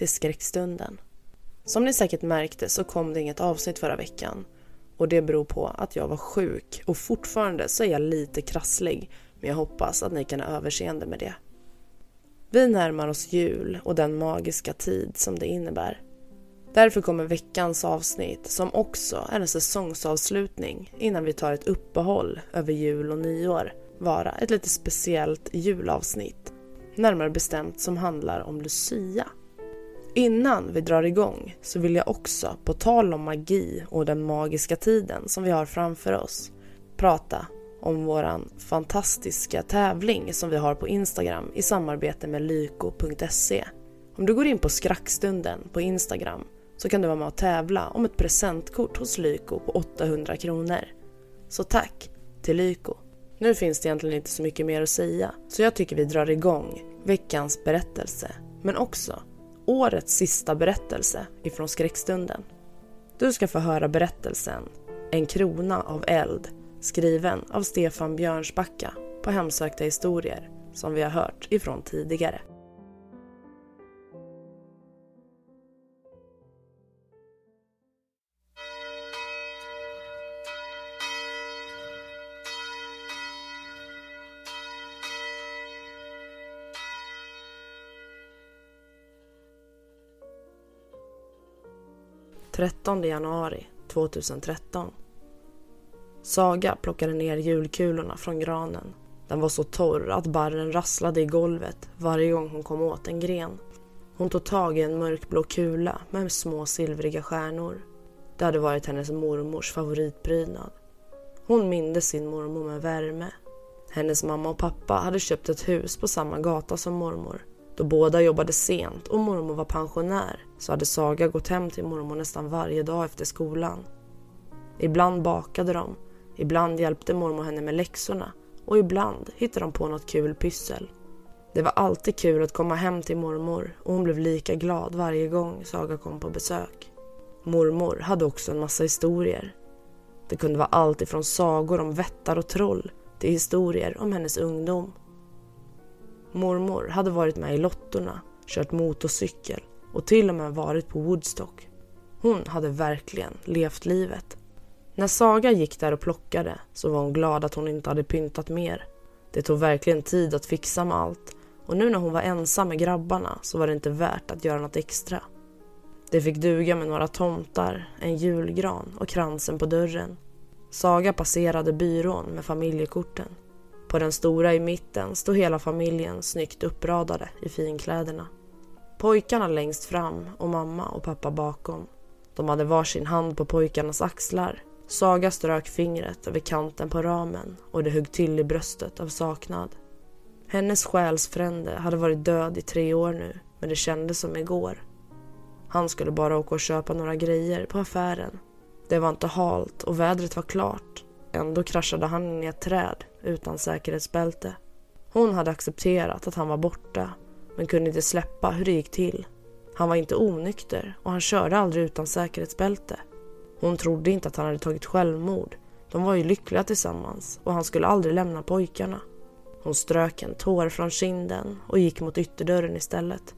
till skräckstunden. Som ni säkert märkte så kom det inget avsnitt förra veckan och det beror på att jag var sjuk och fortfarande så är jag lite krasslig men jag hoppas att ni kan ha överseende med det. Vi närmar oss jul och den magiska tid som det innebär. Därför kommer veckans avsnitt, som också är en säsongsavslutning innan vi tar ett uppehåll över jul och nyår, vara ett lite speciellt julavsnitt. Närmare bestämt som handlar om Lucia. Innan vi drar igång så vill jag också, på tal om magi och den magiska tiden som vi har framför oss, prata om våran fantastiska tävling som vi har på Instagram i samarbete med lyko.se. Om du går in på Skrackstunden på Instagram så kan du vara med och tävla om ett presentkort hos Lyko på 800 kronor. Så tack till Lyko. Nu finns det egentligen inte så mycket mer att säga så jag tycker vi drar igång veckans berättelse men också årets sista berättelse ifrån skräckstunden. Du ska få höra berättelsen En krona av eld skriven av Stefan Björnsbacka på Hemsökta historier som vi har hört ifrån tidigare. Trettonde januari 2013. Saga plockade ner julkulorna från granen. Den var så torr att barren rasslade i golvet varje gång hon kom åt en gren. Hon tog tag i en mörkblå kula med små silvriga stjärnor. Det hade varit hennes mormors favoritprydnad. Hon mindes sin mormor med värme. Hennes mamma och pappa hade köpt ett hus på samma gata som mormor. Då båda jobbade sent och mormor var pensionär så hade Saga gått hem till mormor nästan varje dag efter skolan. Ibland bakade de, ibland hjälpte mormor henne med läxorna och ibland hittade de på något kul pyssel. Det var alltid kul att komma hem till mormor och hon blev lika glad varje gång Saga kom på besök. Mormor hade också en massa historier. Det kunde vara allt ifrån sagor om vättar och troll till historier om hennes ungdom. Mormor hade varit med i Lottorna, kört motorcykel och till och med varit på Woodstock. Hon hade verkligen levt livet. När Saga gick där och plockade så var hon glad att hon inte hade pyntat mer. Det tog verkligen tid att fixa med allt och nu när hon var ensam med grabbarna så var det inte värt att göra något extra. Det fick duga med några tomtar, en julgran och kransen på dörren. Saga passerade byrån med familjekorten. På den stora i mitten stod hela familjen snyggt uppradade i finkläderna. Pojkarna längst fram och mamma och pappa bakom. De hade varsin hand på pojkarnas axlar. Saga strök fingret över kanten på ramen och det högg till i bröstet av saknad. Hennes själsfrände hade varit död i tre år nu, men det kändes som igår. Han skulle bara åka och köpa några grejer på affären. Det var inte halt och vädret var klart. Ändå kraschade han in i ett träd utan säkerhetsbälte. Hon hade accepterat att han var borta men kunde inte släppa hur det gick till. Han var inte onykter och han körde aldrig utan säkerhetsbälte. Hon trodde inte att han hade tagit självmord. De var ju lyckliga tillsammans och han skulle aldrig lämna pojkarna. Hon strök en tår från kinden och gick mot ytterdörren istället.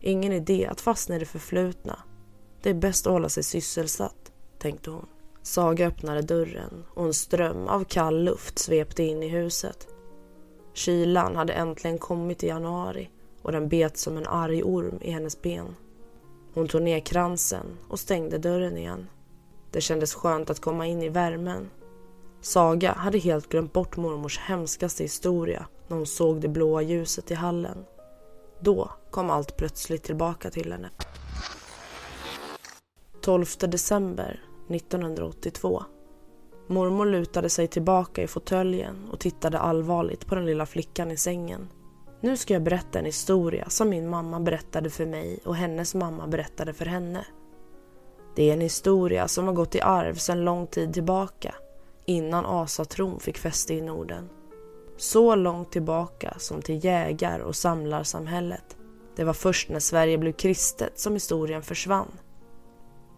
Ingen idé att fastna i det förflutna. Det är bäst att hålla sig sysselsatt, tänkte hon. Saga öppnade dörren och en ström av kall luft svepte in i huset. Kylan hade äntligen kommit i januari och den bet som en arg orm i hennes ben. Hon tog ner kransen och stängde dörren igen. Det kändes skönt att komma in i värmen. Saga hade helt glömt bort mormors hemskaste historia när hon såg det blåa ljuset i hallen. Då kom allt plötsligt tillbaka till henne. 12 december 1982. Mormor lutade sig tillbaka i fåtöljen och tittade allvarligt på den lilla flickan i sängen. Nu ska jag berätta en historia som min mamma berättade för mig och hennes mamma berättade för henne. Det är en historia som har gått i arv sedan lång tid tillbaka, innan asatron fick fäste i Norden. Så långt tillbaka som till jägar och samlarsamhället. Det var först när Sverige blev kristet som historien försvann.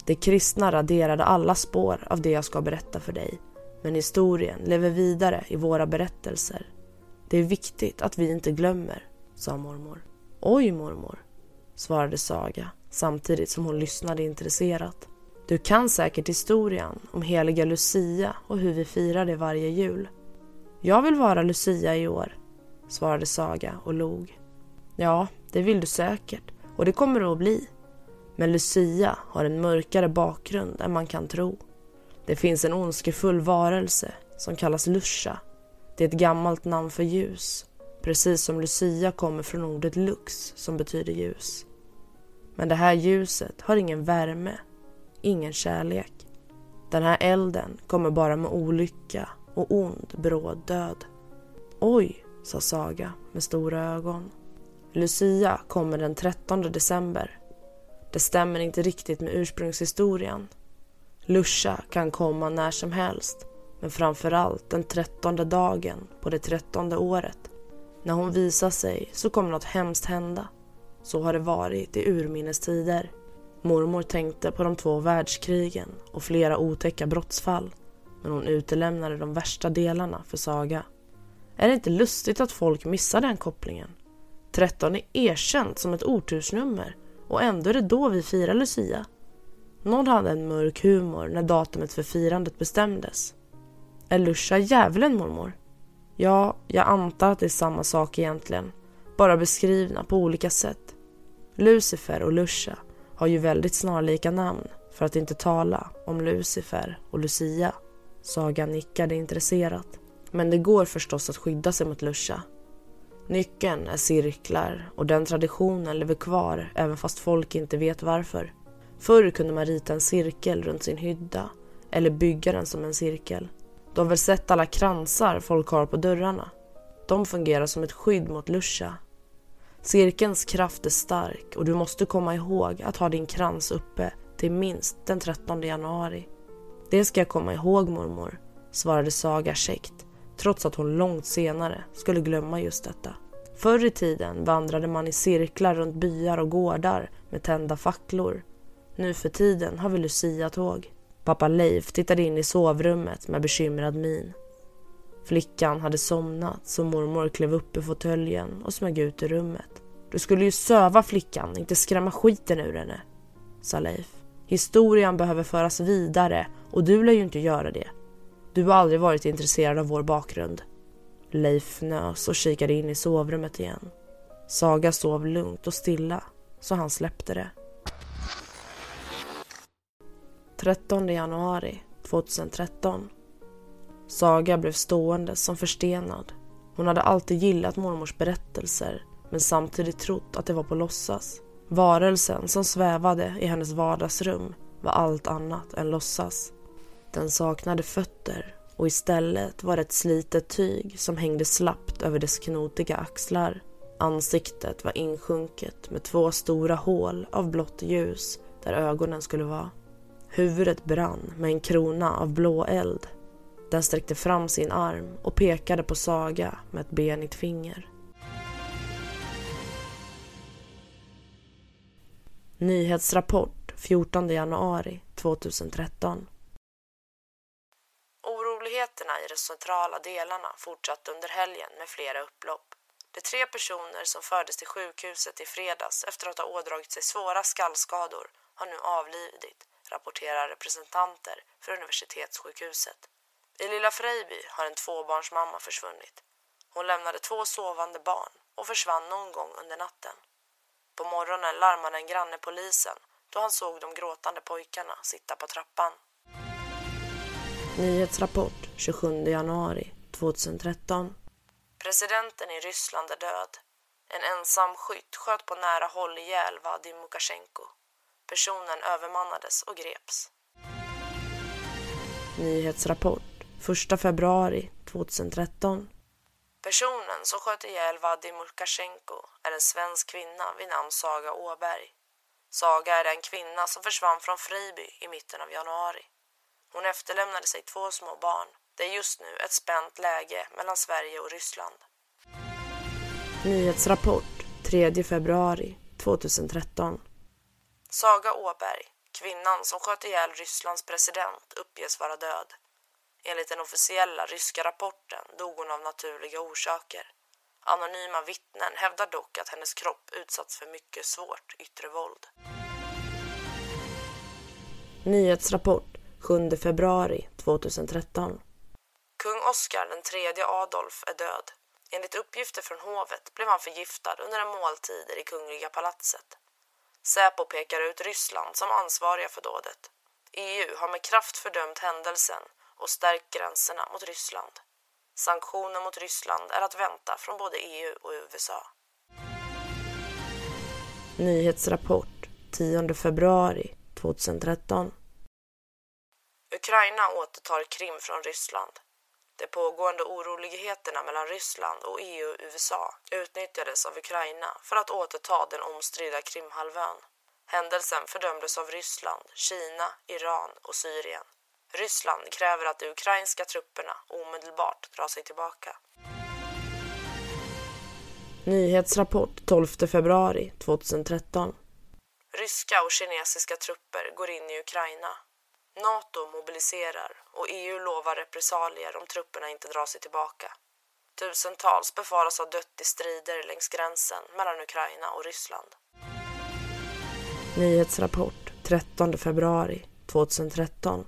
Det kristna raderade alla spår av det jag ska berätta för dig. Men historien lever vidare i våra berättelser. Det är viktigt att vi inte glömmer, sa mormor. Oj mormor, svarade Saga samtidigt som hon lyssnade intresserat. Du kan säkert historien om heliga Lucia och hur vi firar det varje jul. Jag vill vara Lucia i år, svarade Saga och log. Ja, det vill du säkert och det kommer du att bli. Men Lucia har en mörkare bakgrund än man kan tro. Det finns en ondskefull varelse som kallas Lusha. Det är ett gammalt namn för ljus, precis som Lucia kommer från ordet lux som betyder ljus. Men det här ljuset har ingen värme, ingen kärlek. Den här elden kommer bara med olycka och ond bråd död. Oj, sa Saga med stora ögon. Lucia kommer den 13 december. Det stämmer inte riktigt med ursprungshistorien. Lusha kan komma när som helst men framförallt den trettonde dagen på det trettonde året. När hon visar sig så kommer något hemskt hända. Så har det varit i urminnes tider. Mormor tänkte på de två världskrigen och flera otäcka brottsfall men hon utelämnade de värsta delarna för Saga. Är det inte lustigt att folk missar den kopplingen? 13 är erkänt som ett otursnummer och ändå är det då vi firar Lucia. Någon hade en mörk humor när datumet för firandet bestämdes. Är Lusha djävulen mormor? Ja, jag antar att det är samma sak egentligen. Bara beskrivna på olika sätt. Lucifer och Lusha har ju väldigt snarlika namn för att inte tala om Lucifer och Lucia. Saga nickade intresserat. Men det går förstås att skydda sig mot Lusha. Nyckeln är cirklar och den traditionen lever kvar även fast folk inte vet varför. Förr kunde man rita en cirkel runt sin hydda eller bygga den som en cirkel. Du har väl sett alla kransar folk har på dörrarna? De fungerar som ett skydd mot Lusha. Cirkelns kraft är stark och du måste komma ihåg att ha din krans uppe till minst den 13 januari. Det ska jag komma ihåg mormor, svarade Saga käckt trots att hon långt senare skulle glömma just detta. Förr i tiden vandrade man i cirklar runt byar och gårdar med tända facklor. Nu för tiden har vi Lucia-tåg. Pappa Leif tittade in i sovrummet med bekymrad min. Flickan hade somnat så mormor klev upp ur fåtöljen och smög ut ur rummet. Du skulle ju söva flickan, inte skrämma skiten ur henne, sa Leif. Historien behöver föras vidare och du lär ju inte göra det. Du har aldrig varit intresserad av vår bakgrund. Leif nös och kikade in i sovrummet igen. Saga sov lugnt och stilla, så han släppte det. 13 januari 2013. Saga blev stående som förstenad. Hon hade alltid gillat mormors berättelser men samtidigt trott att det var på låtsas. Varelsen som svävade i hennes vardagsrum var allt annat än låtsas. Den saknade fötter och istället var det ett slitet tyg som hängde slappt över dess knotiga axlar. Ansiktet var insjunket med två stora hål av blått ljus där ögonen skulle vara. Huvudet brann med en krona av blå eld. Den sträckte fram sin arm och pekade på Saga med ett benigt finger. Nyhetsrapport 14 januari 2013 Oroligheterna i de centrala delarna fortsatte under helgen med flera upplopp. De tre personer som fördes till sjukhuset i fredags efter att ha ådragit sig svåra skallskador har nu avlidit, rapporterar representanter för universitetssjukhuset. I Lilla Frejby har en tvåbarnsmamma försvunnit. Hon lämnade två sovande barn och försvann någon gång under natten. På morgonen larmade en granne polisen då han såg de gråtande pojkarna sitta på trappan. Nyhetsrapport 27 januari 2013. Presidenten i Ryssland är död. En ensam skytt sköt på nära håll ihjäl Vadim Lukasjenko. Personen övermannades och greps. Nyhetsrapport 1 februari 2013. Personen som sköt ihjäl Vadim Lukasjenko är en svensk kvinna vid namn Saga Åberg. Saga är den kvinna som försvann från Friby i mitten av januari. Hon efterlämnade sig två små barn. Det är just nu ett spänt läge mellan Sverige och Ryssland. Nyhetsrapport 3 februari 2013. Saga Åberg, kvinnan som sköt ihjäl Rysslands president, uppges vara död. Enligt den officiella ryska rapporten dog hon av naturliga orsaker. Anonyma vittnen hävdar dock att hennes kropp utsatts för mycket svårt yttre våld. Nyhetsrapport 7 februari 2013. Kung Oscar den tredje Adolf är död. Enligt uppgifter från hovet blev han förgiftad under en måltid i Kungliga palatset. Säpo pekar ut Ryssland som ansvariga för dådet. EU har med kraft fördömt händelsen och stärkt gränserna mot Ryssland. Sanktioner mot Ryssland är att vänta från både EU och USA. Nyhetsrapport 10 februari 2013. Ukraina återtar Krim från Ryssland. De pågående oroligheterna mellan Ryssland och EU och USA utnyttjades av Ukraina för att återta den omstridda Krimhalvön. Händelsen fördömdes av Ryssland, Kina, Iran och Syrien. Ryssland kräver att de ukrainska trupperna omedelbart drar sig tillbaka. Nyhetsrapport 12 februari 2013. Ryska och kinesiska trupper går in i Ukraina. Nato mobiliserar och EU lovar repressalier om trupperna inte drar sig tillbaka. Tusentals befaras ha dött i strider längs gränsen mellan Ukraina och Ryssland. Nyhetsrapport 13 februari 2013.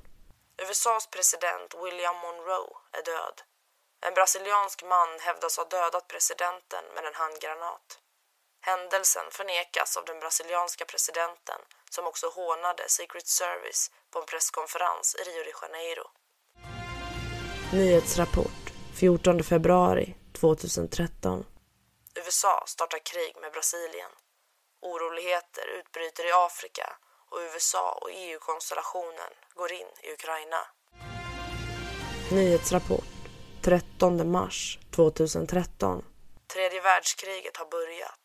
USAs president William Monroe är död. En brasiliansk man hävdas ha dödat presidenten med en handgranat. Händelsen förnekas av den brasilianska presidenten som också hånade Secret Service på en presskonferens i Rio de Janeiro. Nyhetsrapport 14 februari 2013. USA startar krig med Brasilien. Oroligheter utbryter i Afrika och USA och EU-konstellationen går in i Ukraina. Nyhetsrapport 13 mars 2013. Tredje världskriget har börjat.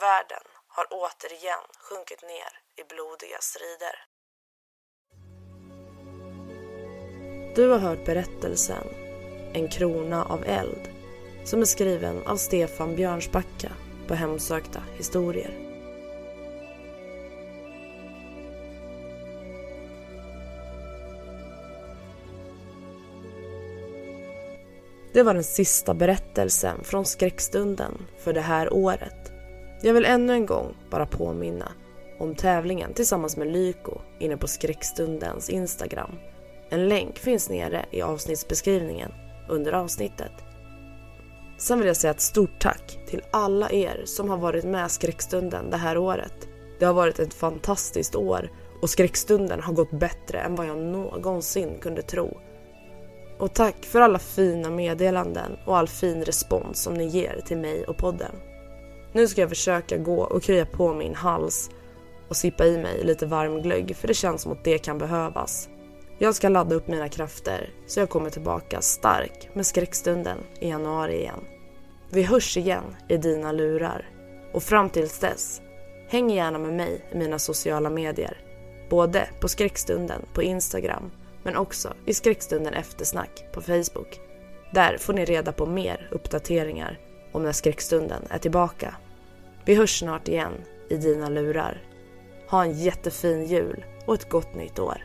Världen har återigen sjunkit ner i blodiga strider. Du har hört berättelsen En krona av eld som är skriven av Stefan Björnsbacka på Hemsökta historier. Det var den sista berättelsen från skräckstunden för det här året. Jag vill ännu en gång bara påminna om tävlingen tillsammans med Lyko inne på skräckstundens Instagram. En länk finns nere i avsnittsbeskrivningen under avsnittet. Sen vill jag säga ett stort tack till alla er som har varit med skräckstunden det här året. Det har varit ett fantastiskt år och skräckstunden har gått bättre än vad jag någonsin kunde tro. Och tack för alla fina meddelanden och all fin respons som ni ger till mig och podden. Nu ska jag försöka gå och krya på min hals och sippa i mig lite varm glögg för det känns som att det kan behövas. Jag ska ladda upp mina krafter så jag kommer tillbaka stark med skräckstunden i januari igen. Vi hörs igen i dina lurar. Och fram tills dess, häng gärna med mig i mina sociala medier. Både på skräckstunden på Instagram men också i skräckstunden eftersnack på Facebook. Där får ni reda på mer uppdateringar om när skräckstunden är tillbaka. Vi hörs snart igen i dina lurar. Ha en jättefin jul och ett gott nytt år.